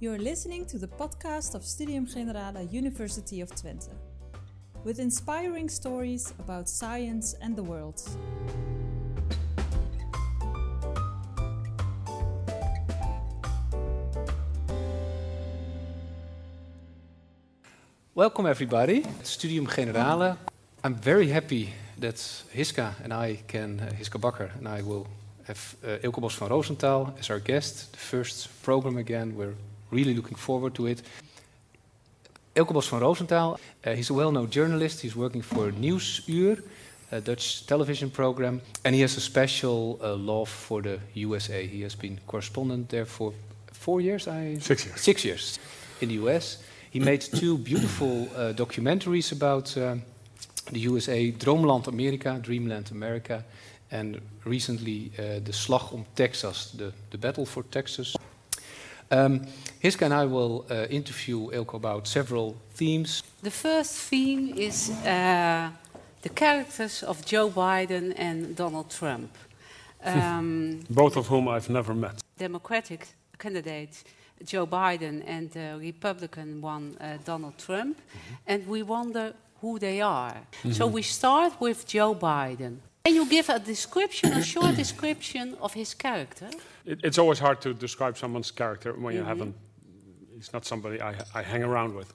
You're listening to the podcast of Studium Generale University of Twente, with inspiring stories about science and the world. Welcome everybody, Studium Generale. I'm very happy that Hiska and I can, uh, Hiska Bakker and I will have uh, Eelco Bosch van Rosenthal as our guest, the first program again. We're really looking forward to it. Eelco Bosch van Rosenthal, uh, he's a well-known journalist. He's working for Nieuwsuur, a Dutch television program, and he has a special uh, love for the USA. He has been correspondent there for four years, I Six years. Six years in the US. He made two beautiful uh, documentaries about um, the USA, Droomland Amerika, Dreamland America, and recently uh, the Slag om Texas, the, the battle for Texas. Um, Hiska and I will uh, interview Eelco about several themes. The first theme is uh, the characters of Joe Biden and Donald Trump. Um, Both of whom I've never met. Democratic candidate Joe Biden and the Republican one uh, Donald Trump, and we wonder who they are. So we start with Joe Biden. Can you give a description, a short description of his character? It, it's always hard to describe someone's character when you haven't. He's not somebody I, I hang around with.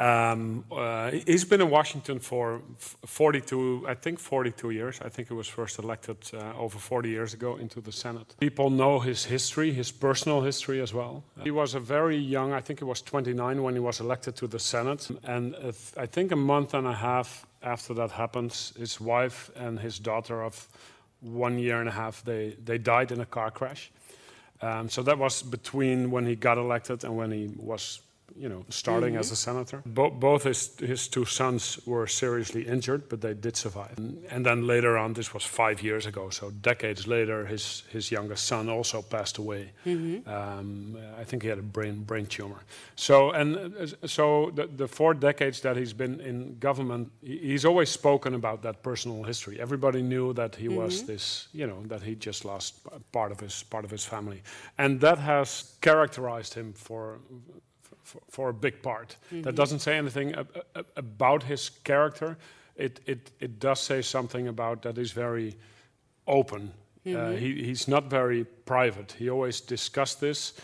Um, uh, he's been in Washington for 42, I think 42 years. I think he was first elected uh, over 40 years ago into the Senate. People know his history, his personal history as well. he was a very young, I think he was 29 when he was elected to the Senate. And uh, I think a month and a half after that happens, his wife and his daughter of one year and a half, they, they died in a car crash. Um, so that was between when he got elected and when he was, you know, starting as a senator. Bo- both his his two sons were seriously injured, but they did survive. And, and then later on, this was five years ago, so decades later, his his youngest son also passed away. Um, I think he had a brain brain tumor. So and uh, so the, the four decades that he's been in government, he- he's always spoken about that personal history. Everybody knew that he was this, you know, that he just lost part of his part of his family, and that has characterized him for for, for a big part. That mm-hmm. doesn't say anything ab- ab- about his character. It, it, it does say something about that he's very open. Uh, mm-hmm. he, he's not very private. He always discussed this.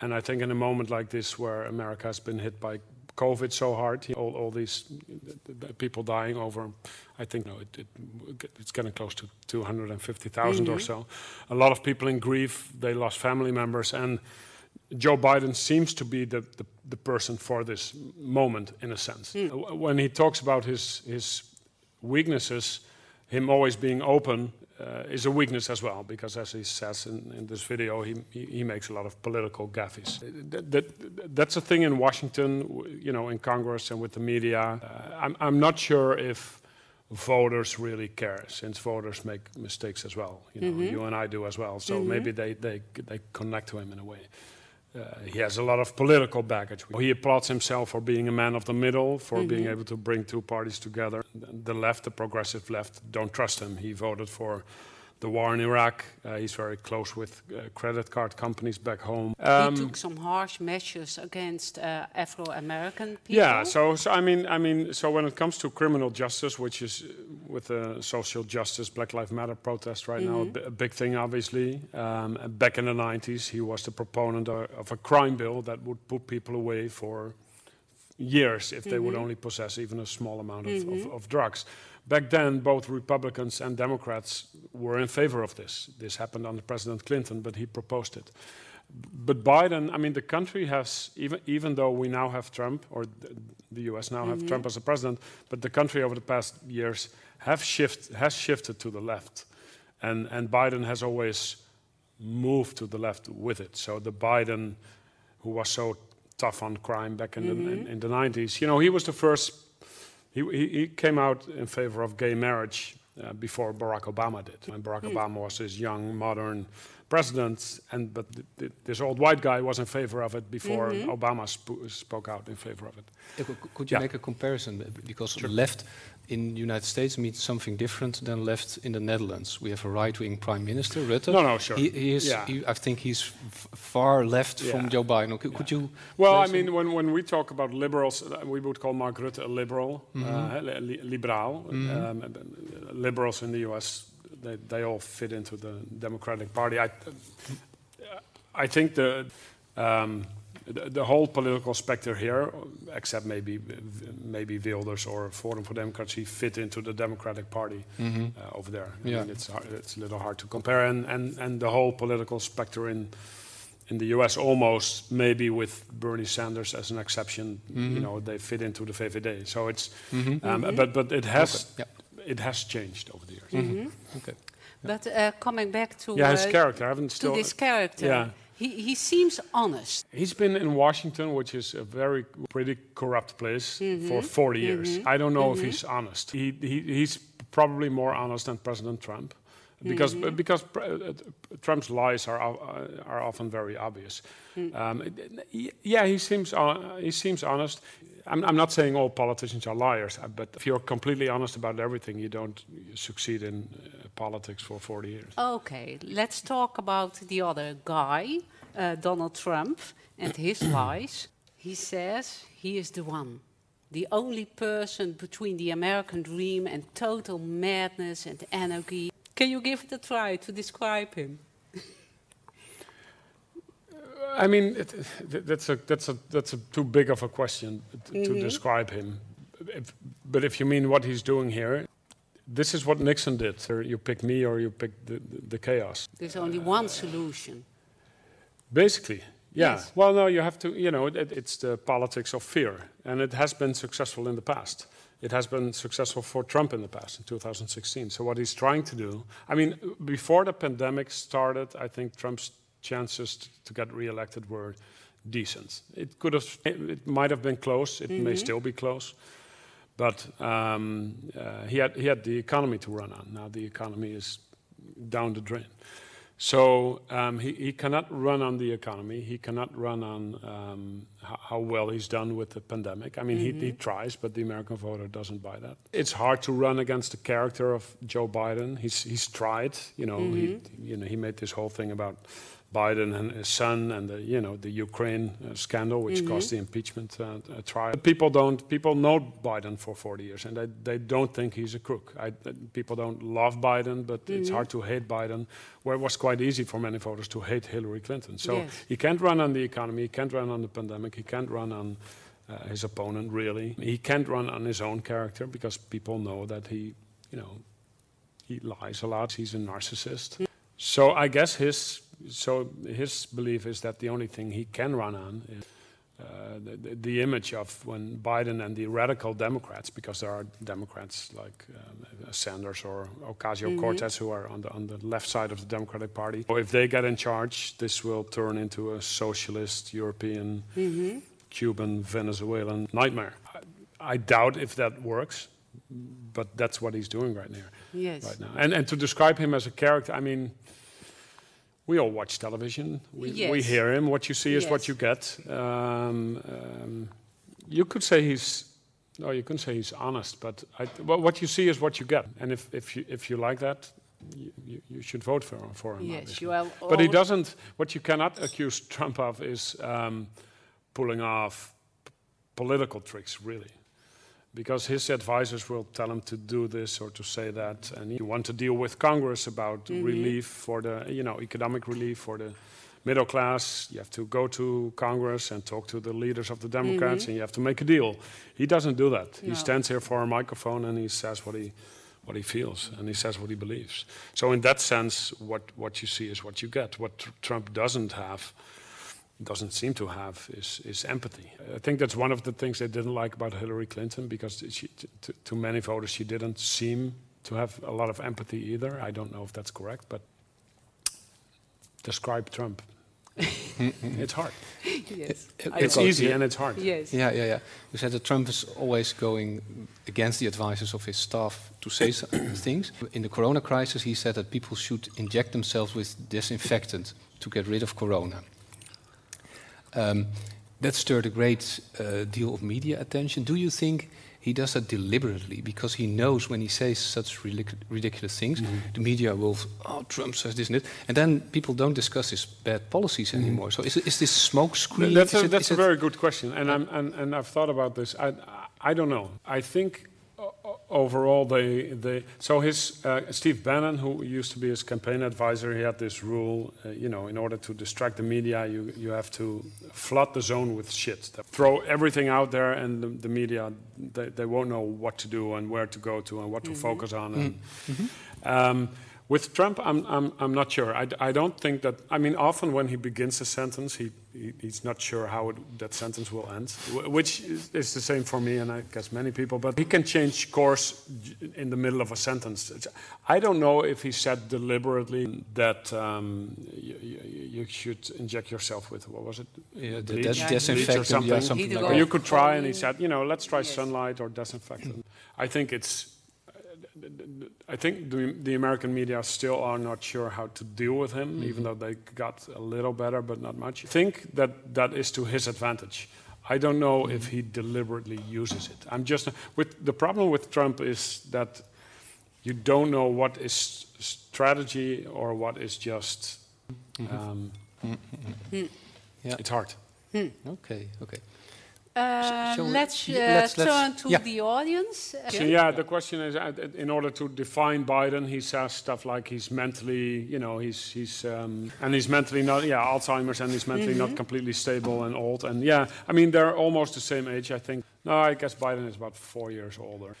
And I think in a moment like this, where America has been hit by COVID so hard, all, all these people dying over, I think no, it, it, it's getting close to 250,000 or mm-hmm. so. A lot of people in grief, they lost family members. And Joe Biden seems to be the, the, the person for this moment, in a sense. Hmm. Uh, w- When he talks about his, his weaknesses, him always being open uh, is a weakness as well, because as he says in, in this video, he, he, he makes a lot of political gaffes. That, uh, that, that's a thing in Washington, you know, in Congress and with the media. Uh, I'm, I'm not sure if voters really care, since voters make mistakes as well. You know, mm-hmm. you and I do as well. So mm-hmm. maybe they, they, they connect to him in a way. Uh, he has a lot of political baggage. He applauds himself for being a man of the middle, for being able to bring two parties together. The left, the progressive left, don't trust him. He voted for the war in Iraq. Uh, he's very close with uh, credit card companies back home. Um, he took some harsh measures against uh, Afro-American people. yeah, so, so I mean, I mean, so when it comes to criminal justice, which is uh, with the social justice, Black Lives Matter protest right now, a, bi- a big thing, obviously. Um, back in the 90s, he was the proponent of, of a crime bill that would put people away for years if they would only possess even a small amount of, of, of drugs. Back then, both Republicans and Democrats were in favor of this. This happened under President Clinton, but he proposed it. But Biden, I mean, the country has, even, even though we now have Trump, or the, US now have mm-hmm. Trump as a president, but the country over the past years have shift, has shifted to the left. And, and Biden has always moved to the left with it. So the Biden, who was so tough on crime back in, the, in, mm-hmm. in the 90s, you know, he was the first, he, he, he came out in favor of gay marriage uh, before Barack Obama did. When Barack Obama was this young, modern president, and but th th this old white guy was in favor of it before mm -hmm. Obama sp spoke out in favor of it. Could you yeah. make a comparison? Because sure. left in the United States means something different than left in the Netherlands. We have a right-wing prime minister, Rutte. No, no, sure. He, he is. Yeah. He, I think he's far left yeah. from Joe Biden. Could, could you? Well, I mean, when, when we talk about liberals, uh, we would call Mark Rutte a liberal, mm -hmm. uh, li liberaal. Mm -hmm. um, liberals in the U.S they, they all fit into the Democratic Party. I, I think the, um, the, the whole political spectre here, except maybe maybe Wilders or Forum for Democracy, fit into the Democratic Party mm -hmm. uh, over there. I yeah. mean, it's hard, it's a little hard to compare, and and and the whole political spectre in in the U.S. almost maybe with Bernie Sanders as an exception, mm -hmm. you mm-hmm. know, they fit into the VVD. So it's, mm -hmm. um, but but it has. Okay. Yeah it has changed over the years. Mm -hmm. Okay. But uh, coming back to yeah, his uh, character, I haven't still to this character. Yeah. He, he seems honest. He's been in Washington, which is a very pretty corrupt place, mm -hmm. for 40 years. Mm -hmm. I don't know if mm-hmm. he's honest. He, he, he's probably more honest than President Trump because mm -hmm. because uh, Trump's lies are uh, are often very obvious. Mm. Um, yeah, he seems uh, he seems honest. I'm, I'm, not saying all politicians are liars, uh, but if you're completely honest about everything, you don't succeed in uh, politics for 40 years. Okay, let's talk about the other guy, uh, Donald Trump, and his lies. He says he is the one the only person between the American dream and total madness and anarchy. Can you give it a try to describe him? I mean, it, that's a that's a that's a too big of a question to mm -hmm. describe him. If, but if you mean what he's doing here, this is what Nixon did. You pick me or you pick the, the, the chaos. There's only one solution. Basically, yeah. Yes. Well, no, you have to. You know, it, it's the politics of fear, and it has been successful in the past it has been successful for Trump in the past, in 2016. So what he's trying to do, I mean, before the pandemic started, I think Trump's chances to get reelected were decent. It could have, it might have been close. It mm -hmm. may mm-hmm. still be close, but um, uh, he had he had the economy to run on. Now the economy is down the drain. So um, he, he, cannot run on the economy. He cannot run on um, how well he's done with the pandemic. I mean, mm -hmm. he, he, mm-hmm. tries, but the American voter doesn't buy that. It's hard to run against the character of Joe Biden. He's, he's tried. You know, mm -hmm. he, mm-hmm. you know, he made this whole thing about Biden and his son and the you know the Ukraine uh, scandal, which mm -hmm. caused the impeachment uh, uh, trial. People don't people know Biden for 40 years and they, they don't think he's a crook. I, uh, people don't love Biden, but mm -hmm. it's mm-hmm. hard to hate Biden. Where it was quite easy for many voters to hate Hillary Clinton. So yes. he can't run on the economy, he can't run on the pandemic, he can't run on uh, his opponent really. He can't run on his own character because people know that he, you know, he lies a lot. He's a narcissist. Mm -hmm. So I guess his so his belief is that the only thing he can run on is uh, the, the, image of when Biden and the radical Democrats, because there are Democrats like um, Sanders or Ocasio-Cortez mm -hmm. who are on the on the left side of the Democratic Party. So if they get in charge, this will turn into a socialist European, mm -hmm. Cuban, Venezuelan nightmare. I, I, doubt if that works, but that's what he's doing right now. Yes. Right now, and and to describe him as a character, I mean we all watch television. We, yes. we hear him. What you see is yes. what you get. Um, um, you could say he's, no, you couldn't say he's honest, but I, well, what you see is what you get. And if, if, you, if you like that, you, you should vote for, for him. Yes, you are but he doesn't, what you cannot accuse Trump of is um, pulling off political tricks, really because his advisors will tell him to do this or to say that and you want to deal with congress about mm -hmm. relief for the you know economic relief for the middle class you have to go to congress and talk to the leaders of the democrats mm -hmm. and you have to make a deal he doesn't do that no. he stands here for a microphone and he says what he what he feels and he says what he believes so in that sense what what you see is what you get what trump doesn't have doesn't seem to have is, is empathy. I think that's one of the things they didn't like about Hillary Clinton because she, to, to many voters she didn't seem to have a lot of empathy either. I don't know if that's correct, but describe Trump. it's hard. yes. It- I easy yeah. and it's hard. Yes. Yeah, yeah, yeah. You said that Trump is always going against the advices of his staff to say things. In the corona crisis, he said that people should inject themselves with disinfectant to get rid of corona. Um, that stirred a great uh, deal of media attention. Do you think he does that deliberately because he knows when he says such ridic- ridiculous things, the media will, oh, Trump says this and that, and then people don't discuss his bad policies anymore. So is, is this smoke screen? That's a, that's a very good question, and I'm and, and I've thought about this. I I don't know. I think overall they they so his uh, Steve Bannon, who used to be his campaign advisor, he had this rule. Uh, you know, in order to distract the media, you you have to flood the zone with shit. Throw everything out there, and the, the media they, they won't know what to do and where to go to and what to focus on. And, um, with Trump, I'm, I'm, I'm not sure. I, I don't think that, I mean, often when he begins a sentence, he, he, he's not sure how it, that sentence will end, which is, is the same for me and I guess many people, but he can change course in the middle of a sentence. I don't know if he said deliberately that um, you, you, you should inject yourself with, what was it? Yeah, that, Bleach? that's Yeah. disinfectant, Bleach or yeah, something. something like or. That. you could try, and he said, you know, let's try Yes. sunlight or disinfectant. I think it's. I think the, the American media still are not sure how to deal with him, mm-hmm. even though they got a little better, but not much. I think that that is to his advantage. I don't know mm-hmm. if he deliberately uses it. I'm just with the problem with Trump is that you don't know what is strategy or what is just. Mm-hmm. Um, Yeah. It's hard. Okay, okay. Uh, let's, uh, let's- let's- turn to yeah. the audience. So yeah, the question is, uh, in order to define Biden, he says stuff like he's mentally, you know, he's he's um, and he's mentally not, yeah, Alzheimer's, and he's mentally not completely stable and old, and yeah, I mean they're almost the same age, I think. No, I guess Biden is about four years older.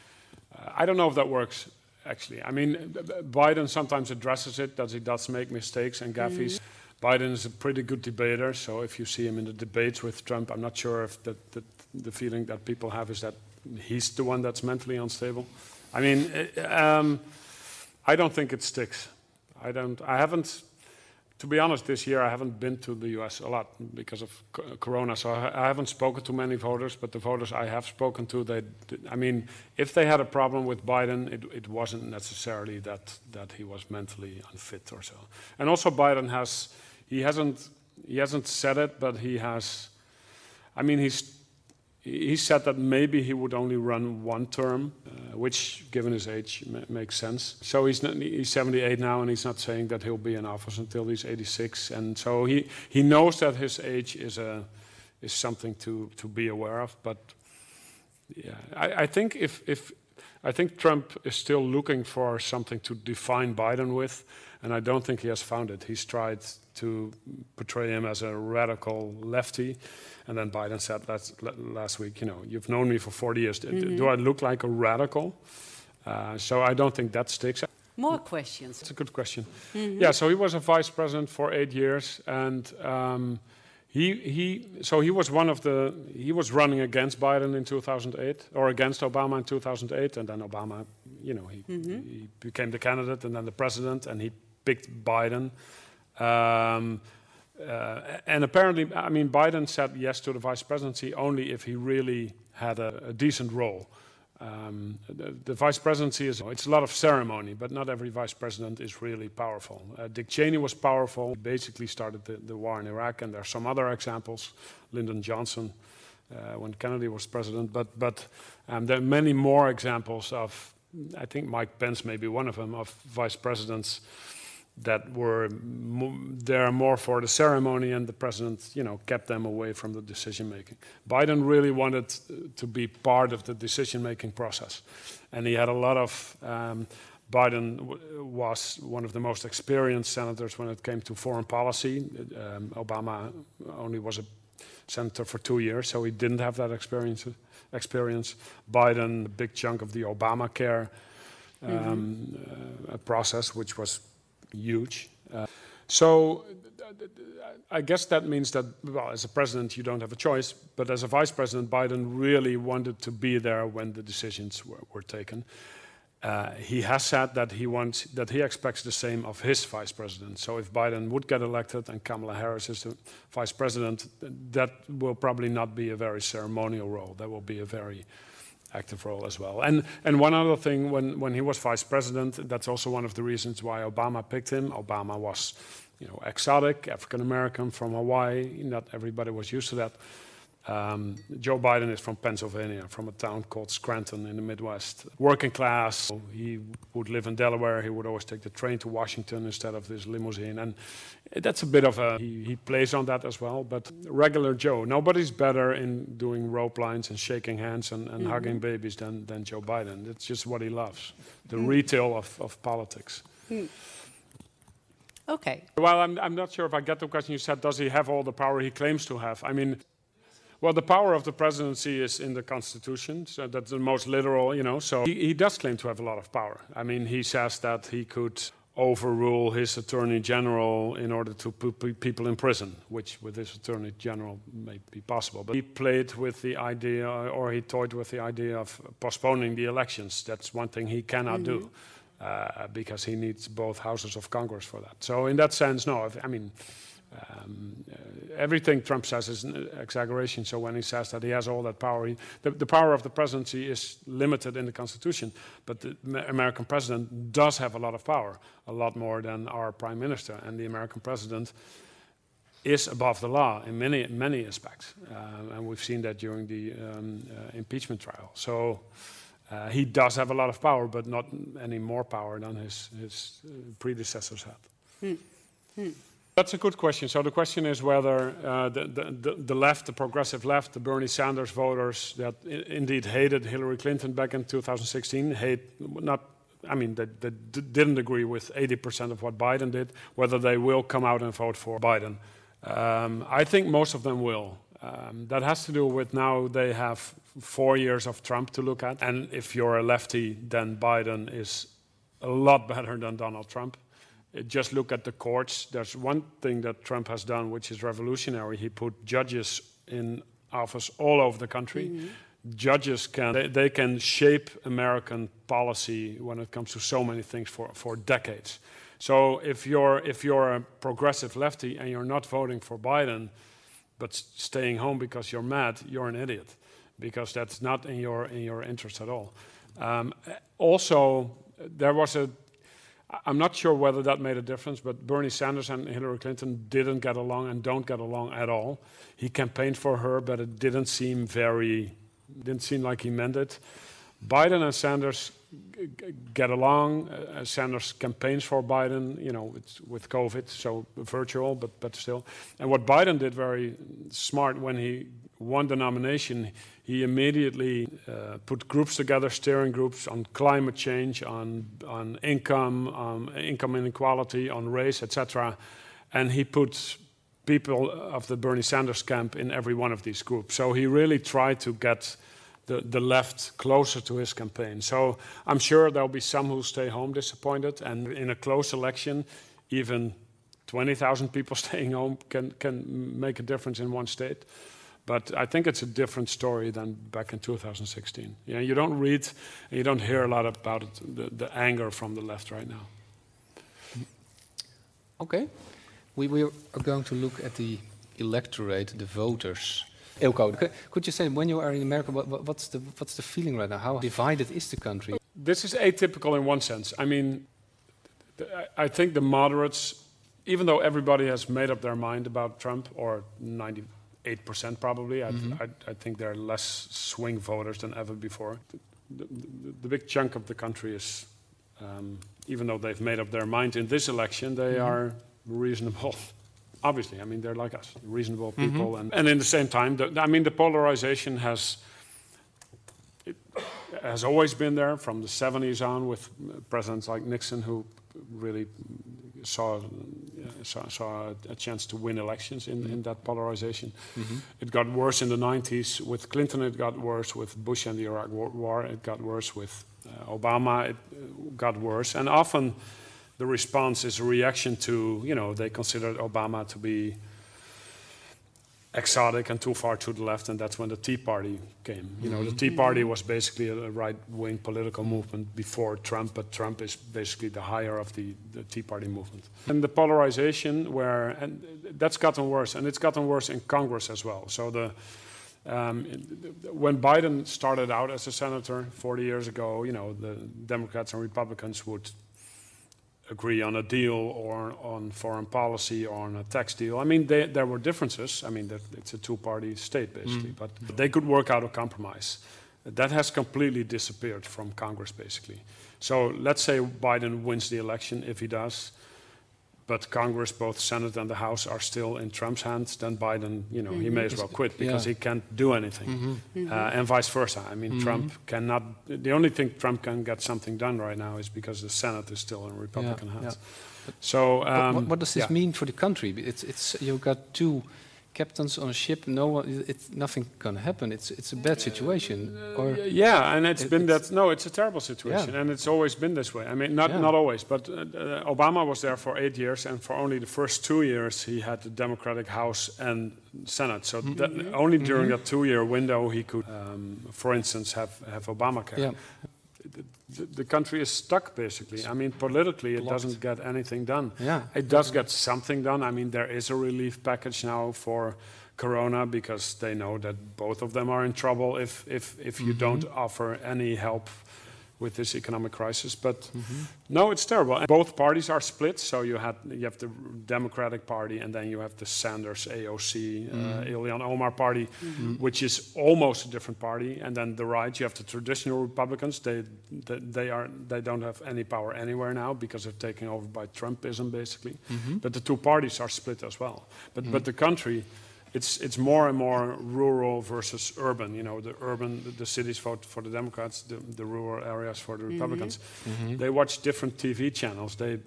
Uh, I don't know if that works. Actually, I mean, B- B- Biden sometimes addresses it that he does make mistakes and gaffes. Biden is a pretty good debater, so if you see him in the debates with Trump, I'm not sure if that, that the feeling that people have is that he's the one that's mentally unstable. I mean, uh, um, I don't think it sticks. I don't. I haven't. To be honest, this year I haven't been to the U.S. a lot because of Corona, so I I haven't spoken to many voters. But the voters I have spoken to, they, I mean, if they had a problem with Biden, it, it wasn't necessarily that that he was mentally unfit or so. And also, Biden has, he hasn't, he hasn't said it, but he has. I mean, he's he said that maybe he would only run one term, uh, which, given his age, ma- makes sense. So he's not, he's 78 now, and he's not saying that he'll be in office until he's 86. And so he, he knows that his age is a is something to to be aware of. But yeah, I, I think if if I think Trump is still looking for something to define Biden with, and I don't think he has found it. He's tried to portray him as a radical lefty, and then Biden said last, last week, you know, you've known me for 40 years. D- Do I look like a radical? Uh, so I don't think that sticks. More questions. That's a good question. Yeah, so he was a vice president for eight years, and um, he he so he was one of the he was running against Biden in 2008 or against Obama in 2008, and then Obama, you know, he, he became the candidate and then the president, and he picked Biden. Um, uh, and apparently, I mean, Biden said yes to the vice presidency only if he really had a, a decent role. Um, the, the vice presidency is it's a lot of ceremony, but not every vice president is really powerful. Uh, Dick Cheney was powerful. He basically started the, the war in Iraq, and there are some other examples. Lyndon Johnson, uh, when Kennedy was president, but but um, there are many more examples of. I think Mike Pence may be one of them of vice presidents that were there more for the ceremony, and the president, you know, kept them away from the decision making. Biden really wanted to be part of the decision making process, and he had a lot of. Um, Biden w- was one of the most experienced senators when it came to foreign policy. Um, Obama only was a senator for two years, so he didn't have that experience. Experience. Biden, a big chunk of the Obamacare um, uh, process, which was huge. Uh, so I guess that means that, well, as a president, you don't have a choice. But as a vice president, Biden really wanted to be there when the decisions were, were taken. Uh, he has said that he wants that he expects the same of his vice president. So if Biden would get elected and Kamala Harris is the vice president, that will probably not be a very ceremonial role. That will be a very active role as well. And and one other thing, when when he was vice president, that's also one of the reasons why Obama picked him. Obama was, you know, exotic, African American from Hawaii. Not everybody was used to that. Um, Joe Biden is from Pennsylvania, from a town called Scranton in the Midwest. Working class. He would live in Delaware. He would always take the train to Washington instead of this limousine. And that's a bit of a, he, he plays on that as well. But regular Joe, nobody's better in doing rope lines and shaking hands and, and mm -hmm. hugging babies than, than Joe Biden. It's just what he loves the mm. retail of, of politics. Mm. Okay. Well, I'm, I'm not sure if I get the question you said, does he have all the power he claims to have? I mean, well, the power of the presidency is in the Constitution, so that's the most literal, you know. So he, he does claim to have a lot of power. I mean, he says that he could overrule his attorney general in order to put people in prison, which with his attorney general may be possible. But he played with the idea, or he toyed with the idea of postponing the elections. That's one thing he cannot mm -hmm. do. Uh, because he needs both houses of Congress for that. So, in that sense, no. I mean, um, uh, everything Trump says is an exaggeration. So when he says that he has all that power, he, the, the, power of the presidency is limited in the Constitution. But the American president does have a lot of power, a lot more than our prime minister. And the American president is above the law in many many aspects, uh, and we've seen that during the um, uh, impeachment trial. So. Uh, he does have a lot of power, but not any more power than his, his uh, predecessors had. Hmm. Hmm. That's a good question. So the question is whether uh, the, the, the, left, the progressive left, the Bernie Sanders voters that indeed hated Hillary Clinton back in 2016, hate not, I mean, they, they didn't agree with 80% of what Biden did, whether they will come out and vote for Biden. Um, I think most of them will. Um, that has to do with now they have four years of Trump to look at. And if you're a lefty, then Biden is a lot better than Donald Trump just look at the courts. There's one thing that Trump has done, which is revolutionary. He put judges in office all over the country. Mm -hmm. Judges can they, they, can shape American policy when it comes to so many things for, for decades. So if you're if you're a progressive lefty and you're not voting for Biden, but staying home because you're mad, you're an idiot, because that's not in your in your interest at all. Um, also, there was a I'm not sure whether that made a difference, but Bernie Sanders and Hillary Clinton didn't get along and don't get along at all. He campaigned for her, but it didn't seem very, didn't seem like he meant it. Biden and Sanders get along. Uh, Sanders campaigns for Biden, you know, with, with COVID, so virtual, but, but still. And what Biden did very smart when he won the nomination, he immediately uh, put groups together, steering groups on climate change, on, on income, on income inequality, on race, etc. And he put people of the Bernie Sanders camp in every one of these groups. So he really tried to get the, the left closer to his campaign. So I'm sure there'll be some who stay home disappointed. And in a close election, even 20,000 people staying home can, can make a difference in one state. But I think it's a different story than back in 2016. Yeah, you don't read and you don't hear a lot about it, the, the anger from the left right now. Okay. We, we are going to look at the electorate, the voters. Eelco, could you say when you are in America, what, what's, the, what's the feeling right now? How divided is the country? This is atypical in one sense. I mean, I think the moderates, even though everybody has made up their mind about Trump, or 90 8% probably. I, mm-hmm. I, I, think there are less swing voters than ever before. The, the, the big chunk of the country is, um, even though they've made up their mind in this election, they mm-hmm. are reasonable. Obviously, I mean, they're like us, reasonable mm-hmm. people. Mm-hmm. And, and in the same time, the, I mean, the polarization has. It has always been there from the 70s on with presidents like Nixon who really saw saw, saw a chance to win elections in, in that polarization. Mm-hmm. It got worse in the 90s with Clinton. It got worse with Bush and the Iraq War. It got worse with uh, Obama. It got worse, and often the response is a reaction to you know they considered Obama to be exotic and too far to the left, and that's when the Tea Party came. You know, the Tea Party was basically a right-wing political movement before Trump, but Trump is basically the higher of the, the Tea Party movement. And the polarization, where and that's gotten worse, and it's gotten worse in Congress as well. So the um, when Biden started out as a senator 40 years ago, you know, the Democrats and Republicans would agree on a deal or on foreign policy or on a tax deal. I mean, they, there were differences. I mean, it's a two-party state basically, mm. but they could work out a compromise. That has completely disappeared from Congress basically. So let's say Biden wins the election, if he does, but Congress, both Senate and the House, are still in Trump's hands, then Biden, you know, mm -hmm. he may as well quit because yeah. he can't do anything, mm -hmm. uh, mm-hmm. and vice versa. I mean, mm -hmm. Trump cannot. The only thing Trump can get something done right now is because the Senate is still in Republican yeah, hands. Yeah. So, um, what, what, does this mean for the country? It's, it's you've got two captains on a ship, no one, it's nothing gonna happen. It's it's a bad situation. Or yeah, and it's it, been it's that. No, it's a terrible situation, yeah. and it's always been this way. I mean, not yeah. not always, but uh, uh, Obama was there for eight years, and for only the first two years, he had the Democratic House and Senate. So mm -hmm. only during mm -hmm. that two-year window, he could, um, for instance, have have Obamacare. Yeah the, the, country is stuck basically. I mean, politically, it doesn't get anything done. Yeah. It does get something done. I mean, there is a relief package now for Corona because they know that both of them are in trouble if, if, if you mm -hmm. don't offer any help with this economic crisis. But mm -hmm. no, it's terrible. And both parties are split. So you had you have the Democratic Party, and then you have the Sanders AOC, mm -hmm. uh, mm-hmm. Ilhan Omar Party, mm -hmm. which is almost a different party. And then the right, you have the traditional Republicans. They, they, they are they don't have any power anywhere now because they're taken over by Trumpism, basically. Mm-hmm. But the two parties are split as well. But but the country it's it's more and more rural versus urban. You know, the urban, the, the cities vote for the Democrats, the, the rural areas for the mm-hmm. Republicans. Mm -hmm. They watch different TV channels. They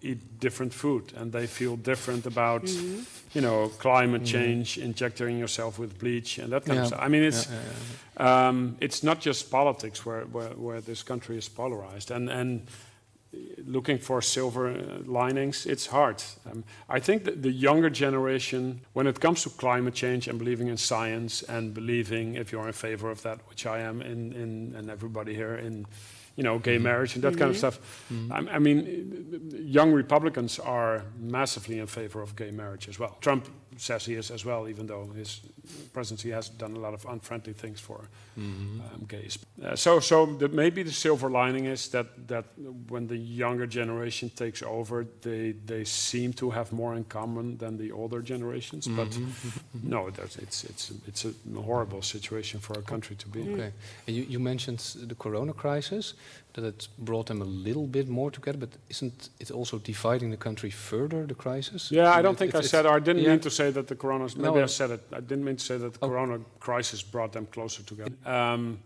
eat different food, and they feel different about, mm -hmm. you know, climate mm-hmm. change, injecting yourself with bleach, and that kind yeah. of stuff. I mean, it's yeah, yeah, um, it's not just politics where, where where this country is polarized, and and looking for silver uh, linings, it's hard. Um, I think that the younger generation, when it comes to climate change and believing in science and believing, if you're in favor of that, which I am, in, in and everybody here, in you know, gay mm-hmm. marriage and that mm -hmm. kind of mm-hmm. stuff. Mm -hmm. I, I, mean, young Republicans are massively in favor of gay marriage as well. Trump says he is as well, even though his presidency has done a lot of unfriendly things for mm -hmm. um, gays. Uh, so, so the, maybe the silver lining is that that when the younger generation takes over, they they seem to have more in common than the older generations. Mm -hmm. But mm-hmm. no, it's it's it's a horrible situation for a country to be. Okay, and you, you mentioned the Corona crisis that it brought them a little bit more together, but isn't it also dividing the country further, the crisis? Yeah, I don't it, think it, I said, or I didn't yeah. mean to say that the corona, maybe no, I said it, I didn't mean to say that the oh. corona crisis brought them closer together. Um,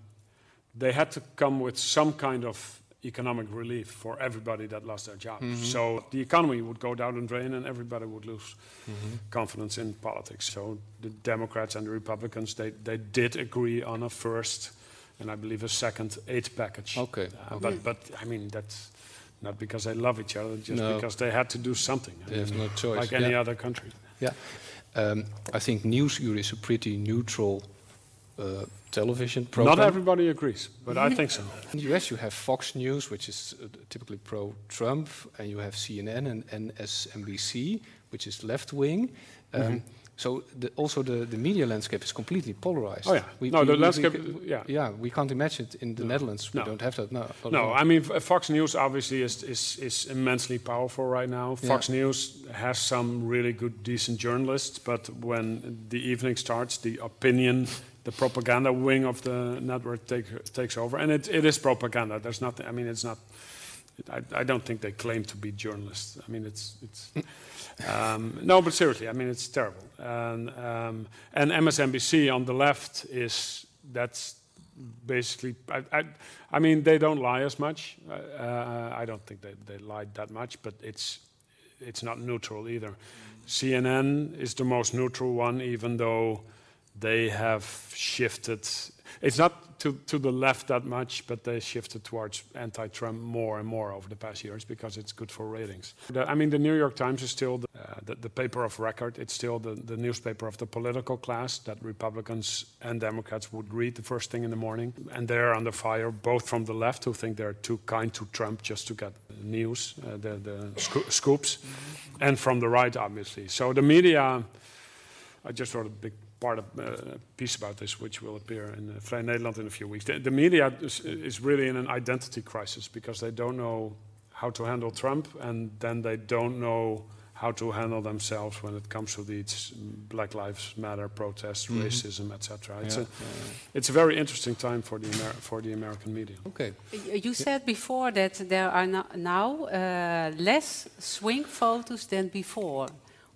they had to come with some kind of economic relief for everybody that lost their job. Mm -hmm. So the economy would go down the drain and everybody would lose mm -hmm. confidence in politics. So the Democrats and the Republicans, they, they did agree on a first and I believe a second aid package. Okay. Uh, but, but I mean, that's not because they love each other, just no. because they had to do something. They have no choice. Like any yeah. other country. Yeah. Um, I think Nieuwsuur is a pretty neutral uh, television program. Not everybody agrees, but I think so. In the US, you have Fox News, which is uh, typically pro-Trump, and you have CNN and MSNBC, which is left-wing. Um, mm -hmm. So the, also the, the media landscape is completely polarized. Oh yeah, we, no, we, the we, landscape, yeah, yeah, we can't imagine it in the no. Netherlands. We no. don't have that. No, no. I mean, Fox News obviously is, is is immensely powerful right now. Fox yeah. News has some really good, decent journalists, but when the evening starts, the opinion, the propaganda wing of the network take, takes over, and it, it is propaganda. There's nothing. I mean, it's not. I, I don't think they claim to be journalists. I mean, it's it's. Um, no, but seriously, I mean, it's terrible. And, um, and MSNBC on the left is, that's basically, I, I, I mean, they don't lie as much. Uh, uh, I don't think they, they lied that much, but it's, it's not neutral either. CNN is the most neutral one, even though they have shifted. it's not to, to the left that much, but they shifted towards anti-Trump more and more over the past years because it's good for ratings. The, I mean, the New York Times is still the, uh, the, the, paper of record. It's still the, the newspaper of the political class that Republicans and Democrats would read the first thing in the morning. And they're under fire, both from the left, who think they're too kind to Trump just to get news, uh, the, the sco scoops, and from the right, obviously. So the media, I just wrote a big part of uh, a piece about this, which will appear in uh, Vrij Nederland in a few weeks. The, the media is, is, really in an identity crisis because they don't know how to handle Trump, and then they don't know how to handle themselves when it comes to these Black Lives Matter protests, mm -hmm. racism, etc. It's, yeah, a, yeah. it's a very interesting time for the, Amer for the American media. Okay. You said before that there are no now uh, less swing voters than before.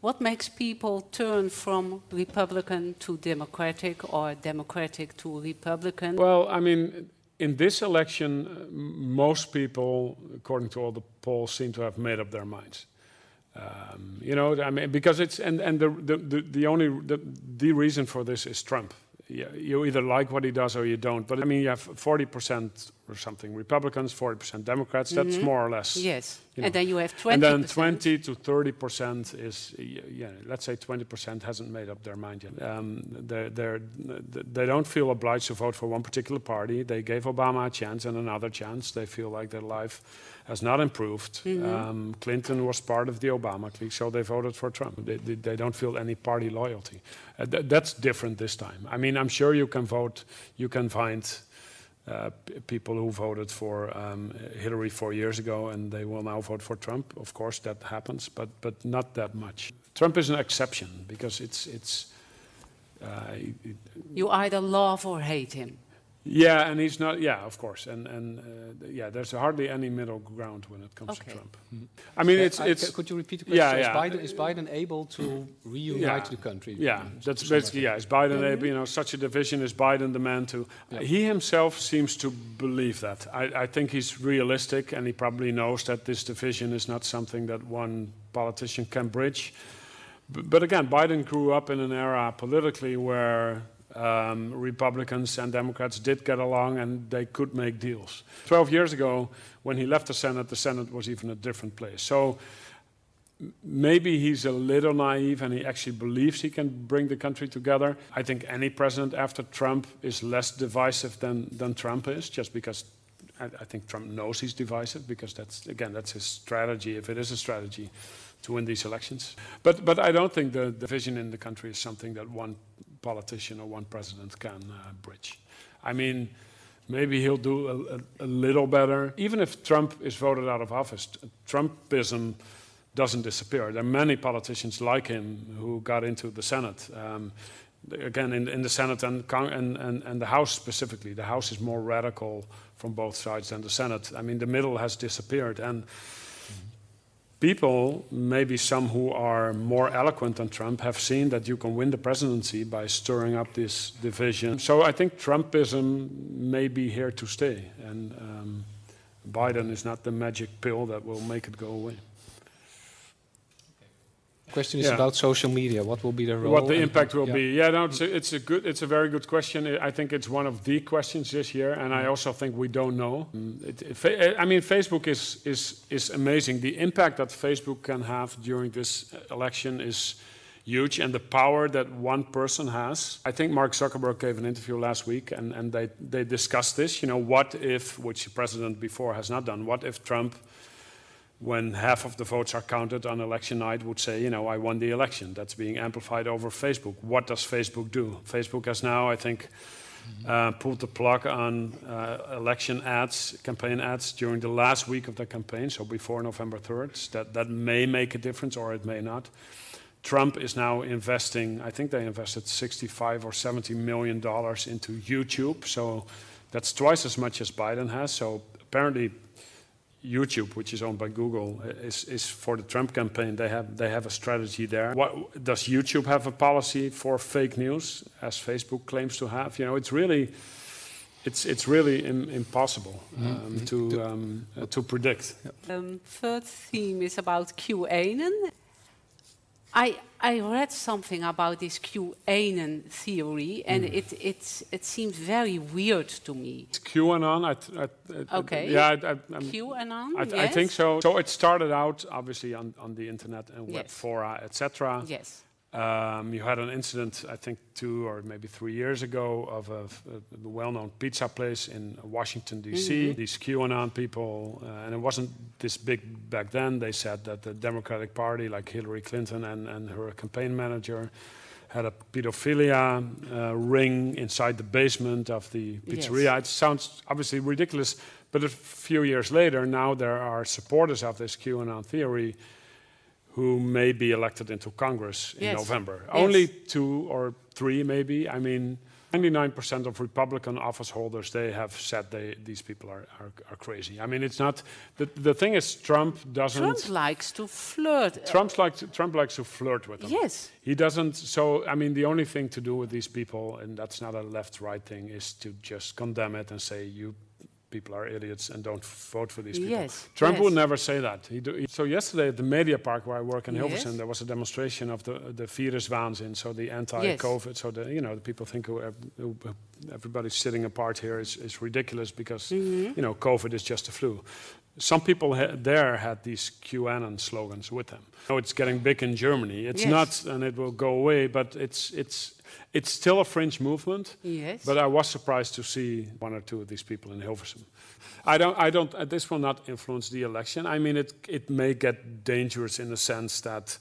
What makes people turn from Republican to Democratic or Democratic to Republican? Well, I mean, in this election, uh, most people, according to all the polls, seem to have made up their minds. Um, you know, I mean, because it's and and the the, the, the only the, the reason for this is Trump yeah, you either like what he does or you don't. But I mean, you have 40% or something Republicans, 40% Democrats. Mm -hmm. That's mm-hmm. more or less. Yes. You know. And then you have 20 And then 20 to 30% is, yeah, let's say 20% hasn't made up their mind yet. Um, they're, they're, they don't feel obliged to vote for one particular party. They gave Obama a chance and another chance. They feel like their life has not improved. Mm -hmm. um, Clinton was part of the Obama clique, so they voted for Trump. They, they, they don't feel any party loyalty. Uh, th that's different this time. I mean, I'm sure you can vote, you can find uh, people who voted for um, Hillary four years ago and they will now vote for Trump. Of course, that happens, but but not that much. Trump is an exception because it's it's. Uh, you either love or hate him. Yeah, and he's not. Yeah, of course, and and uh, yeah, there's hardly any middle ground when it comes okay. to Trump. Mm. I mean, it's it's. could you repeat the question? Yeah, yeah. Is Biden, is Biden able to reunite yeah. the country? Yeah, that's basically yeah. Is Biden -hmm. able? You know, such a division is Biden the man to? Yeah. he himself seems to believe that. I, I think he's realistic, and he probably knows that this division is not something that one politician can bridge. B but again, Biden grew up in an era politically where um, Republicans and Democrats did get along and they could make deals. 12 years ago, when he left the Senate, the Senate was even a different place. So maybe he's a little naive and he actually believes he can bring the country together. I think any president after Trump is less divisive than, than Trump is, just because I, I think Trump knows he's divisive, because that's, again, that's his strategy, if it is a strategy to win these elections. But, but I don't think the division in the country is something that one politician or one president can uh, bridge. I mean, maybe he'll do a, a, a, little better. Even if Trump is voted out of office, Trumpism doesn't disappear. There are many politicians like him who got into the Senate. Um, again, in, in, the Senate and, and, and, and, the House specifically, the House is more radical from both sides than the Senate. I mean, the middle has disappeared. And people, maybe some who are more eloquent than Trump, have seen that you can win the presidency by stirring up this division. So I think Trumpism may be here to stay, and um, Biden is not the magic pill that will make it go away question is yeah. about social media. What will be the role? What the impact will yeah. be? Yeah, no, it's a, it's a good, it's a very good question. I think it's one of the questions this year, and I mm. also think we don't know. Mm, it, it, I mean, Facebook is is is amazing. The impact that Facebook can have during this election is huge, and the power that one person has. I think Mark Zuckerberg gave an interview last week, and and they they discussed this. You know, what if, which the president before has not done, what if Trump when half of the votes are counted on election night would say, you know, I won the election. That's being amplified over Facebook. What does Facebook do? Facebook has now, I think, uh, pulled the plug on uh, election ads, campaign ads during the last week of the campaign, so before November 3rd. That, that may make a difference or it may not. Trump is now investing, I think they invested 65 or 70 million dollars into YouTube, so that's twice as much as Biden has. So apparently YouTube, which is owned by Google, is, is for the Trump campaign. They have they have a strategy there. What does YouTube have a policy for fake news, as Facebook claims to have? You know, it's really it's it's really Im impossible mm-hmm. um, mm -hmm. to um, uh, to predict. Um, third theme is about QAnon. I, I read something about this QAnon theory, and Mm. it, it, it seems very weird to me. It's QAnon. I, th- I, Okay. Yeah, I, I, QAnon? I, th- I think so. So it started out obviously on, on the internet and web Yes. fora, etc. Yes. Um, you had an incident, I think, two or maybe three years ago, of a well-known pizza place in Washington D.C. Mm-hmm. These QAnon people, uh, and it wasn't this big back then. They said that the Democratic Party, like Hillary Clinton and, and her campaign manager, had a pedophilia uh, ring inside the basement of the pizzeria. It sounds obviously ridiculous, but a few years later, now there are supporters of this QAnon theory who may be elected into Congress in Yes. November. Yes. Only two or three, maybe. I mean, 99% of Republican office holders, they have said they, these people are, are, are crazy. I mean, it's not. The, the thing is, Trump doesn't. Trump likes to flirt. Trump's like to, Trump likes to flirt with them. Yes. He doesn't. So I mean, the only thing to do with these people, and that's not a left-right thing, is to just condemn it and say you people are idiots and don't vote for these people. Yes, Trump yes. would never say that. He do, he- so yesterday at the Media Park where I work in Yes. Hilversum, there was a demonstration of the the virus waanzin, so the anti-COVID. So the you know the people think who, everybody's sitting apart here is, is ridiculous because Mm-hmm. you know COVID is just a flu. Some people ha- there had these QAnon slogans with them. Oh, it's getting big in Germany. It's Yes. not, and it will go away. But it's it's it's still a fringe movement. Yes. But I was surprised to see one or two of these people in Hilversum. I don't. I don't. Uh, this will not influence the election. I mean, it it may get dangerous in the sense that.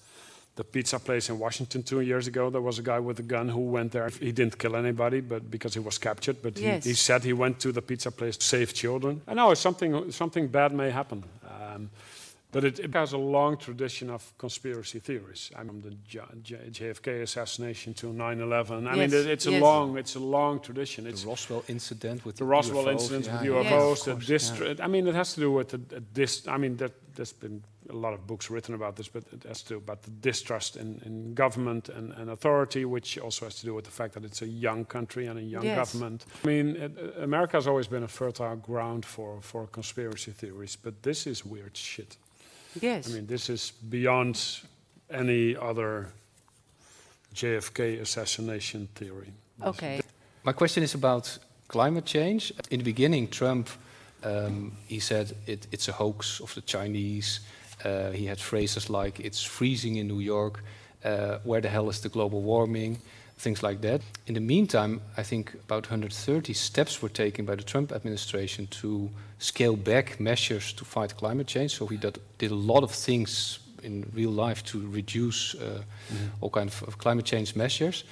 The pizza place in Washington two years ago, there was a guy with a gun who went there. He didn't kill anybody, but because he was captured. But Yes. he, he said he went to the pizza place to save children. I know something something bad may happen. Um, but it, it has a long tradition of conspiracy theories. I mean, the J- J- JFK assassination to 9/11. I mean, Yes, it, it's a long, it's a long tradition. It's The Roswell incident with the Roswell UFOs, incident yeah, with UFOs, of the course, dist- I mean, it has to do with the, the dis- I mean, there, there's been a lot of books written about this, but it has to do about the distrust in, in government and, and authority, which also has to do with the fact that it's a young country and a young Yes. government. I mean, it, uh, America has always been a fertile ground for, for conspiracy theories, but this is weird shit. Yes. I mean, this is beyond any other JFK assassination theory. okay. My question is about climate change. In the beginning, Trump um, he said it, it's a hoax of the Chinese. Uh, he had phrases like "it's freezing in New York," uh, "where the hell is the global warming," things like that. In the meantime, I think about 130 steps were taken by the Trump administration to scale back measures to fight climate change. So he did, did a lot of things in real life to reduce uh, all kind of, of climate change measures.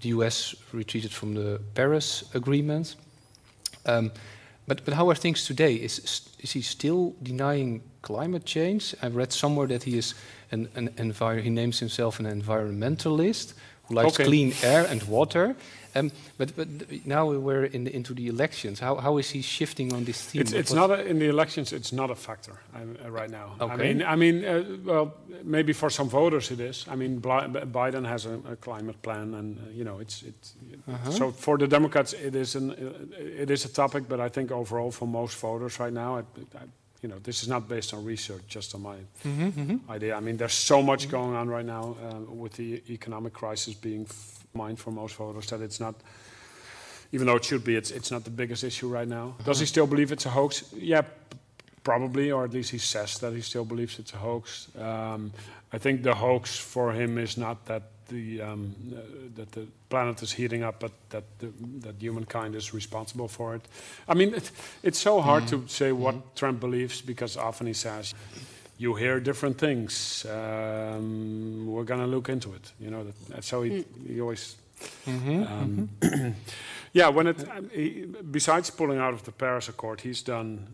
The US retreated from the Paris Agreement. Um, but, but how are things today? Is, is he still denying climate change? I read somewhere that he is an, an envir- he names himself an environmentalist who likes Okay. clean air and water. Um, but, but now we're in the, into the elections. How, how is he shifting on this theme? It's, it's not a, in the elections. It's not a factor uh, right now. I Okay. mean, I mean, uh, well, maybe for some voters it is. I mean, Biden has a, a climate plan, and uh, you know, it's it's. Uh-huh. So for the Democrats, it is an uh, it is a topic, but I think overall for most voters right now, I, I, you know, this is not based on research, just on my Mhm, mhm. idea. I mean, there's so much going on right now um, with the economic crisis being f- mind for most voters that it's not, even though it should be, it's, it's not the biggest issue right now. Does he still believe it's a hoax? Yeah, p- probably, or at least he says that he still believes it's a hoax. Um, I think the hoax for him is not that the um, uh, that the planet is heating up, but that the, that humankind is responsible for it. I mean, it, it's so hard to say what Trump believes because often he says, "You hear different things. Um, we're gonna look into it." You know, that, so he, he always. Um, yeah, when it um, he, besides pulling out of the Paris Accord, he's done.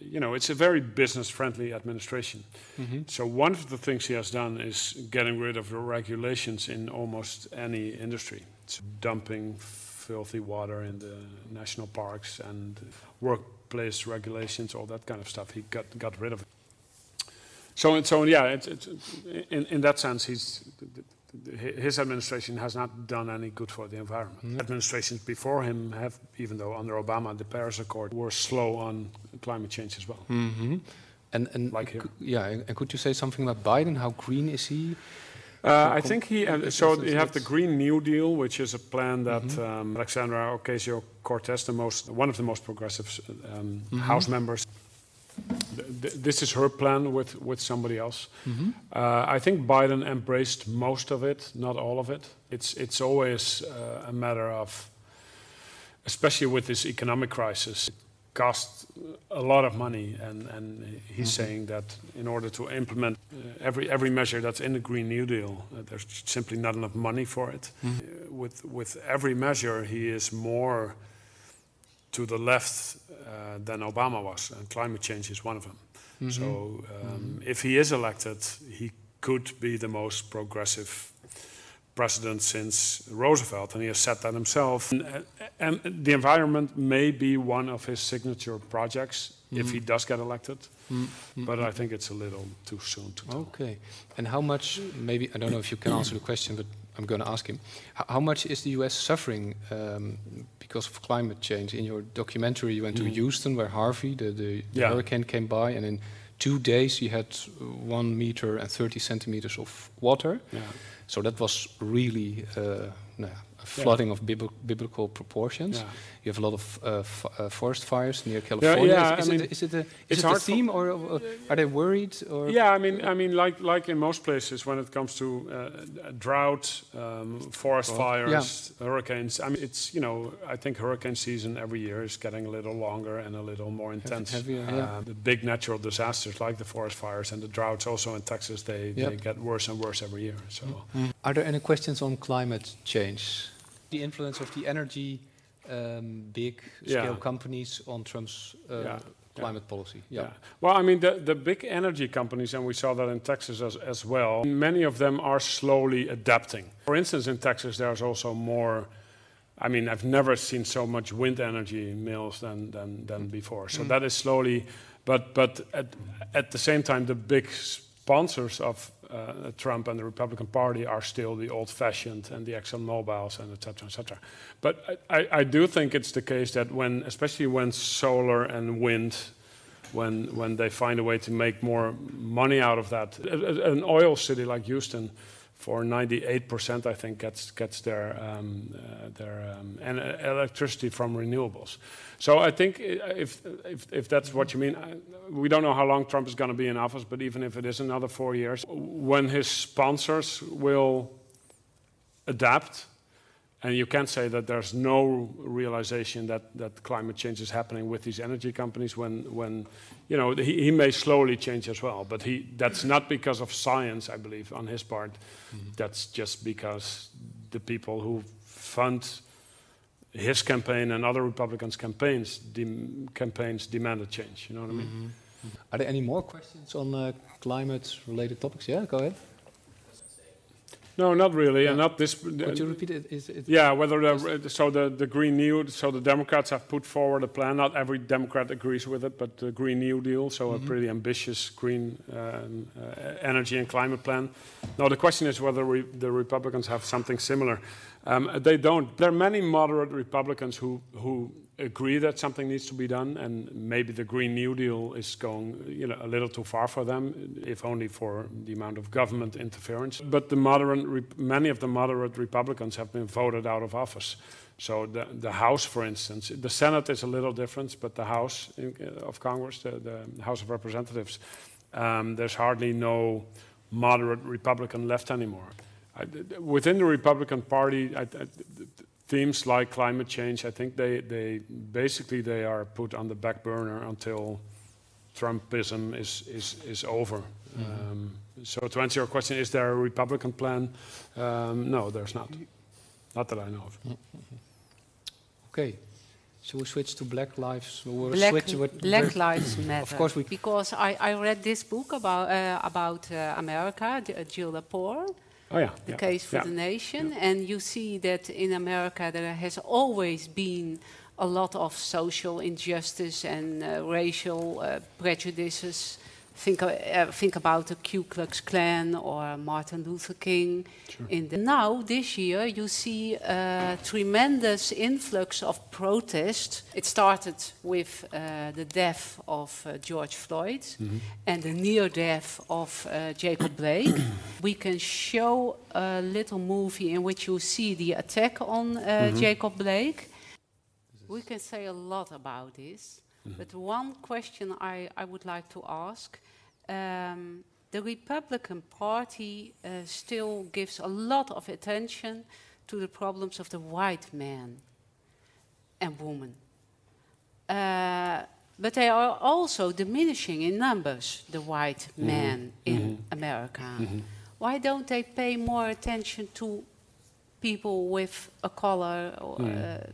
You know, it's a very business-friendly administration. Mm-hmm. So one of the things he has done is getting rid of the regulations in almost any industry. It's dumping filthy water in the national parks and workplace regulations, all that kind of stuff. He got got rid of it. So, and so yeah, it's, it's, in, in that sense, he's, his administration has not done any good for the environment. Mm-hmm. Administrations before him have, even though under Obama the Paris Accord were slow on climate change as well. Mhm. And, and Like here. yeah, and could you say something about Biden? How green is he? Uh, I think he, uh, so you have the Green New Deal, which is a plan that mm -hmm. um, Alexandra Ocasio-Cortez, the most, one of the most progressive um, mm -hmm. House members, this is her plan with, with somebody else. Mm -hmm. uh, I think Biden embraced most of it, not all of it. It's, it's always uh, a matter of, especially with this economic crisis, cost a lot of money, and, and he's mm -hmm. saying that in order to implement uh, every every measure that's in the Green New Deal, uh, there's simply not enough money for it. Mm -hmm. uh, with with every measure, he is more to the left uh, than Obama was, and climate change is one of them. Mm -hmm. So, um, mm-hmm. if he is elected, he could be the most progressive president since Roosevelt, and he has said that himself. And, and the environment may be one of his signature projects mm. if he does get elected, mm. but I think it's a little too soon to tell. Okay, and how much? Maybe I don't know if you can answer the question, but I'm going to ask him. H how much is the U.S. suffering um, because of climate change? In your documentary, you went mm. to Houston, where Harvey, the, the, the yeah. hurricane, came by, and in two days you had one meter and 30 centimeters of water. Yeah. So that was really uh, flooding yeah. of biblical proportions. Yeah. You have a lot of uh, uh, forest fires near California. Yeah, yeah, is, is, I mean, it, is it a, is it a theme, or, or, are they worried? Or yeah, I mean, I mean, like like in most places, when it comes to uh, drought, um, forest fires, hurricanes. I mean, it's you know, I think hurricane season every year is getting a little longer and a little more intense. Heavier, uh, the big natural disasters like the forest fires and the droughts, also in Texas, they, yep. they get worse and worse every year. So, mm are there any questions on climate change? The influence of the energy um, big scale yeah. companies on Trump's uh, yeah. climate yeah. policy. Yeah. Well, I mean, the, the big energy companies, and we saw that in Texas as, as well, many of them are slowly adapting. For instance, in Texas, there's also more. I mean, I've never seen so much wind energy mills than, than, than before. So mm. that is slowly, but, but at, at the same time, the big sponsors of uh, Trump and the Republican Party are still the old-fashioned and the Exxon Mobiles and et cetera, et cetera. But I, I, do think it's the case that when, especially when solar and wind, when, when they find a way to make more money out of that, an oil city like Houston, for 98%, I think, gets gets their um, uh, um, and electricity from renewables. So I think if that's what you mean, we don't know how long Trump is going to be in office, but even if it is another four years, when his sponsors will adapt, and you can't say that there's no realization that that climate change is happening with these energy companies when when you know he, he may slowly change as well, but he that's not because of science, I believe, on his part. Mm -hmm. That's just because the people who fund his campaign and other Republicans' campaigns, dem campaigns demanded change. You know what I mean? Mm -hmm. Are there any more questions on uh, climate-related topics? Yeah, go ahead. No, not really, yeah. and not this. Could you repeat it? Is it yeah, whether the, so the the Green New, so the Democrats have put forward a plan. Not every Democrat agrees with it, but the Green New Deal, so mm -hmm. a mm-hmm. pretty ambitious green um, uh, energy and climate plan. Now the question is whether re the Republicans have something similar. Um, they don't. There are many moderate Republicans who, who agree that something needs to be done, and maybe the Green New Deal is going you know, a little too far for them, if only for the amount of government interference. But the moderate, many of the moderate Republicans have been voted out of office. So the, the House, for instance, the Senate is a little different, but the House of Congress, the, the House of Representatives, um, there's hardly no moderate Republican left anymore within the Republican Party, I, I, themes like climate change, I think they, they basically they are put on the back burner until Trumpism is, is, is over. Mm -hmm. um, so to answer your question, is there a Republican plan? Um, no, there's not. Not that I know of. Mm -hmm. Okay. So we switch to Black Lives. Black, Black Lives Matter. of course, we because I, I read this book about uh, about uh, America, Jill Lepore, Oh, yeah. The yeah. case for yeah. the nation. Yeah. And you see that in America there has always been a lot of social injustice and uh, racial uh, prejudices think, uh, think about the Ku Klux Klan or Martin Luther King. Sure. Now, this year, you see a tremendous influx of protest. It started with uh, the death of uh, George Floyd Mhm. and the near death of uh, Jacob Blake. we can show a little movie in which you see the attack on uh, Mhm. Jacob Blake. We can say a lot about this, but one question I, I would like to ask um, the Republican Party uh, still gives a lot of attention to the problems of the white man and woman. Uh, but they are also diminishing in numbers, the white men in Mhm. America. Mhm. Why don't they pay more attention to people with a color? Or, Mm. uh,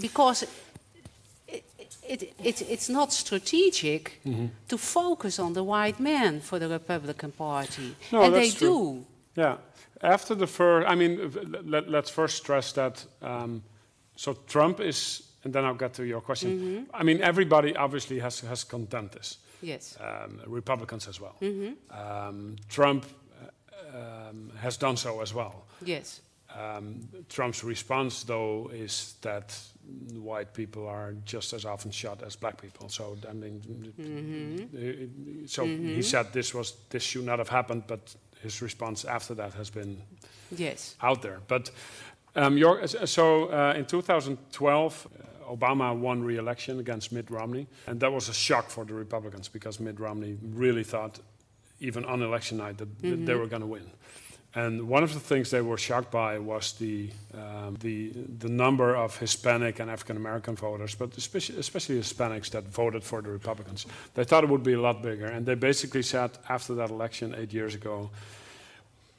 because it, it, it, it's not strategic Mhm. to focus on the white man for the Republican Party. No, and that's they true. do. Yeah. After the first, I mean, let, let's first stress that. Um, so Trump is, and then I'll get to your question. Mhm. I mean, everybody obviously has has condemned this, Yes. um, Republicans as well. Mhm. Um, Trump uh, um, has done so as well. Yes. Um, Trump's response, though, is that white people are just as often shot as black people. So I mean, Mhm. uh, so he Mhm. said this was this should not have happened, but his response after that has been Yes. out there. But um, your, so uh, in 2012, uh, Obama won re-election against Mitt Romney, and that was a shock for the Republicans because Mitt Romney really thought, even on election night, that, that they Mhm. were going to win. And one of the things they were shocked by was the um, the the number of Hispanic and African American voters, but especially, especially Hispanics that voted for the Republicans. They thought it would be a lot bigger, and they basically said after that election eight years ago,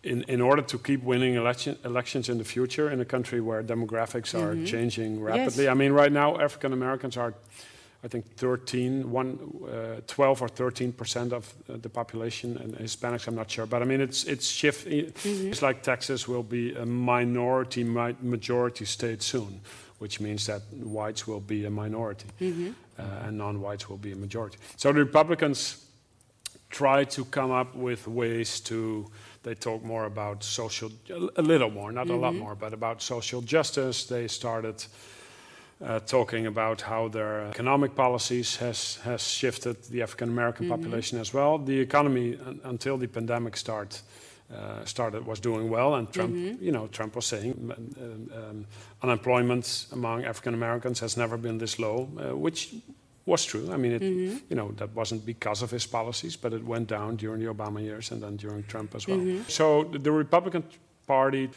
in, in order to keep winning election, elections in the future in a country where demographics are Mhm. changing rapidly. I mean, right now, African Americans are, I think, 13, one, uh, 12 or 13 percent of uh, the population, and Hispanics, I'm not sure. But I mean, it's, it's shift. It's like Texas will be a minority mi- majority state soon, which means that whites will be a minority Mhm. uh, and non-whites will be a majority. So the Republicans try to come up with ways to. They talk more about social, a little more, not a lot Mhm. more, but about social justice. They started uh, talking about how their economic policies has has shifted the African American Mhm. population as well. The economy un- until the pandemic start. Uh, started was doing well, and Trump, Mhm. you know, Trump was saying um, um, unemployment among African Americans has never been this low, uh, which was true. I mean, it, Mhm. you know, that wasn't because of his policies, but it went down during the Obama years and then during Trump as well. Mhm. So the, the Republican Party,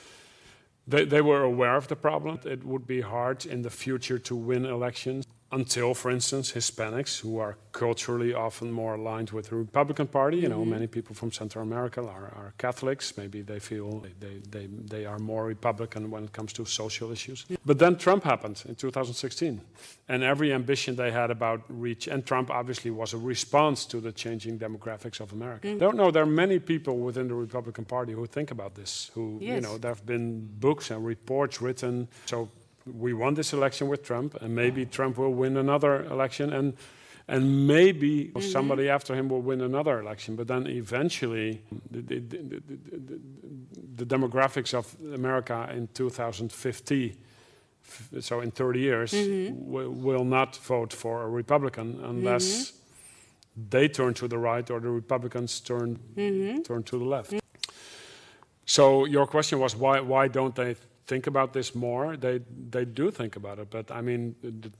they, they were aware of the problem. It would be hard in the future to win elections until, for instance, Hispanics, who are culturally often more aligned with the Republican Party, you know, Mhm. many people from Central America are, are Catholics. Maybe they feel they, they, they are more Republican when it comes to social issues. But then Trump happened in 2016. And every ambition they had about reach, and Trump obviously was a response to the changing demographics of America. Mm. Don't know, there are many people within the Republican Party who think about this, who, you know, there have been books and reports written. So we won this election with Trump, and maybe Trump will win another election, and and maybe Mhm. somebody after him will win another election. But then eventually, the, the, the, the, demographics of America in 2050, f- so in 30 years, Mhm. wi- will not vote for a Republican unless they turn to the right or the Republicans turn Mhm. turn to the left. So your question was why why don't they think about this more? They they do think about it, but I mean the,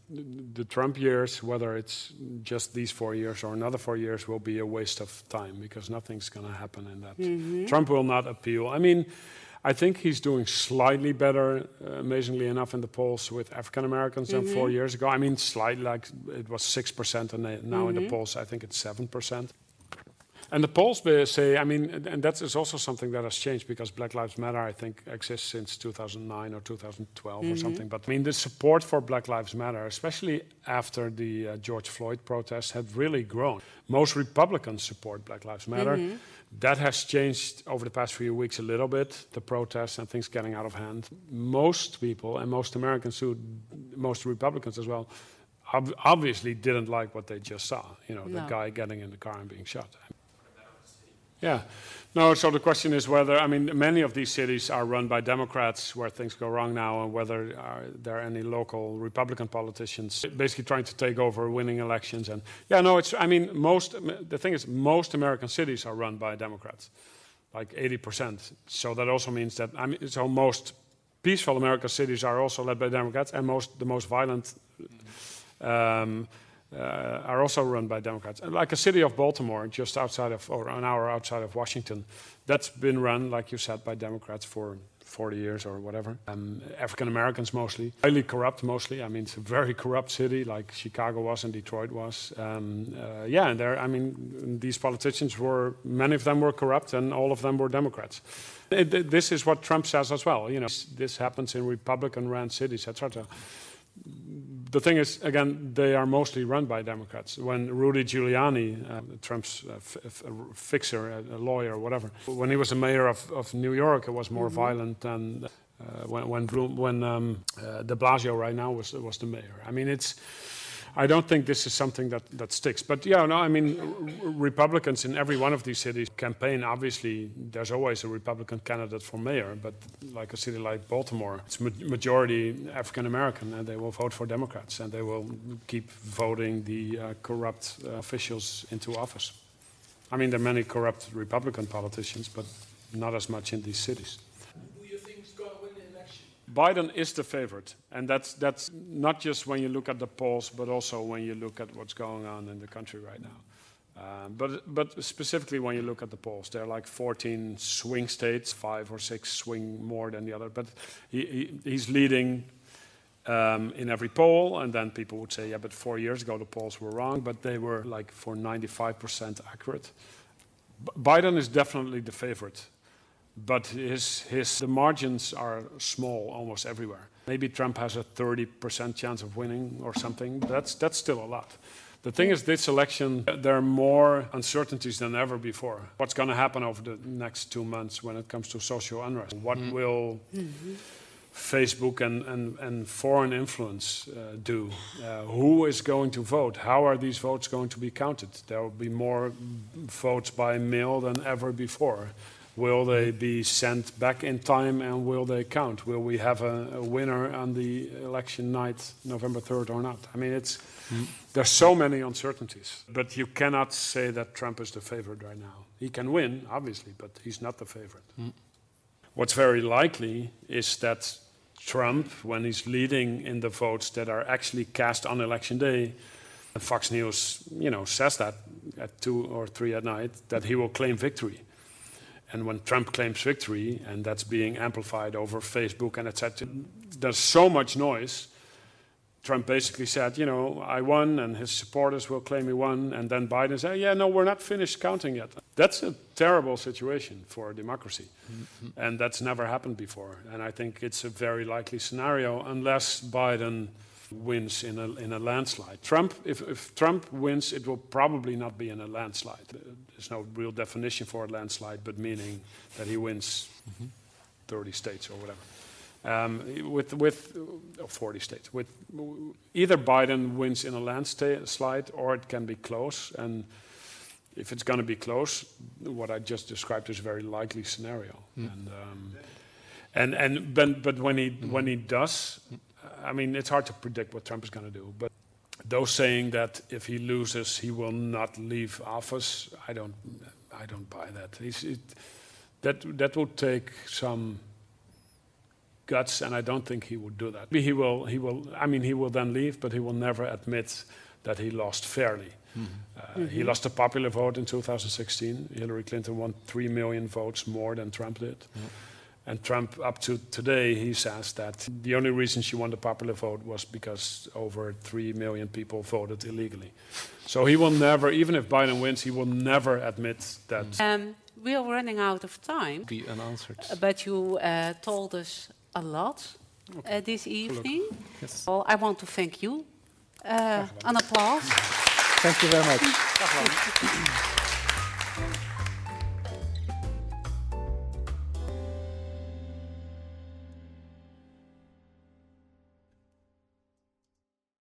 the, Trump years, whether it's just these four years or another four years, will be a waste of time because nothing's going to happen in that. Mhm. Trump will not appeal. I mean. I think he's doing slightly better, uh, amazingly enough, in the polls with African Americans than four Mhm. years ago. I mean, slightly, like it was 6%, and now in the Mhm. polls, I think it's 7%. And the polls say, I mean, and- that is also something that has changed because Black Lives Matter, I think, exists since 2009 or 2012 or Mhm. something. But I mean, the support for Black Lives Matter, especially after the uh, George Floyd protests, had really grown. Most Republicans support Black Lives Matter. Mhm. That has changed over the past few weeks a little bit, the protests and things getting out of hand. Most people and most Americans, who, most Republicans as well, ob- obviously didn't like what they just saw. You know, the guy getting in the car and being shot. Yeah. No, so the question is whether, I mean, many of these cities are run by Democrats where things go wrong now, and whether are there are any local Republican politicians basically trying to take over winning elections. And yeah, no, it's, I mean, most, the thing is, most American cities are run by Democrats, like 80%. So that also means that, I mean, so most peaceful American cities are also led by Democrats, and most, the most violent. Um, uh, are also run by Democrats. Like a city of Baltimore, just outside of, or an hour outside of Washington, that's been run, like you said, by Democrats for 40 years or whatever. Um, African Americans mostly, highly corrupt mostly. I mean, it's a very corrupt city, like Chicago was and Detroit was. Um, uh, yeah, and there, I mean, these politicians were, many of them were corrupt, and all of them were Democrats. It- this is what Trump says as well. You know, this happens in Republican-run cities, etc the thing is, again, they are mostly run by Democrats. When Rudy Giuliani, uh, Trump's uh, f- f- a fixer, a, a lawyer, whatever, when he was the mayor of, of New York, it was more violent than uh, when when, Bloom, when um, uh, De Blasio right now was was the mayor. I mean, it's. I don't think this is something that, that sticks. But yeah, no, I mean, Republicans in every one of these cities campaign. Obviously, there's always a Republican candidate for mayor, but like a city like Baltimore, it's ma- majority African American, and they will vote for Democrats, and they will keep voting the uh, corrupt uh, officials into office. I mean, there are many corrupt Republican politicians, but not as much in these cities. Who you think is going to win the election? Biden is the favorite, and that's that's not just when you look at the polls, but also when you look at what's going on in the country right now. Um, but but specifically when you look at the polls, there are like 14 swing states, five or six swing more than the other. But he, he, he's leading um, in every poll, and then people would say, yeah, but four years ago the polls were wrong, but they were like for 95% accurate. B- Biden is definitely the favorite but his, his, the margins are small almost everywhere. Maybe Trump has a 30% chance of winning or something, that's, that's still a lot. The thing is, this election, there are more uncertainties than ever before. What's going to happen over the next two months when it comes to social unrest? What will Facebook and, and, and foreign influence uh, do? Uh, who is going to vote? How are these votes going to be counted? There will be more votes by mail than ever before. Will they be sent back in time and will they count? Will we have a, a winner on the election night, November 3rd, or not? I mean, it's, there's so many uncertainties, but you cannot say that Trump is the favorite right now. He can win, obviously, but he's not the favorite. Hmm. What's very likely is that Trump, when he's leading in the votes that are actually cast on election day, and Fox News, you know, says that at two or three at night, that he will claim victory. And when Trump claims victory, and that's being amplified over Facebook and etc., there's so much noise. Trump basically said, you know, I won, and his supporters will claim he won. And then Biden said, yeah, no, we're not finished counting yet. That's a terrible situation for a democracy. Mm-hmm. And that's never happened before. And I think it's a very likely scenario unless Biden wins in a, in a landslide. Trump, if, if Trump wins, it will probably not be in a landslide. There's no real definition for a landslide, but meaning that he wins 30 states or whatever. Um, with with uh, 40 states, with either Biden wins in a landslide or it can be close. And if it's going to be close, what I just described is a very likely scenario. And um, and and but, but when he when he does, I mean, it's hard to predict what Trump is going to do. But those saying that if he loses, he will not leave office, I don't I don't buy that. It, that that would take some guts, and I don't think he would do that. Maybe He will, he will, I mean, he will then leave, but he will never admit that he lost fairly. Uh, He lost the popular vote in 2016. Hillary Clinton won 3 million votes more than Trump did. And Trump, up to today, he says that the only reason she won the popular vote was because over 3 million people voted illegally. So he will never, even if Biden wins, he will never admit that. Um, we are running out of time, Be unanswered. uh, but you uh, told us a lot uh, this evening. Yes. Well, I want to thank you. Uh, an applause. Thank you very much.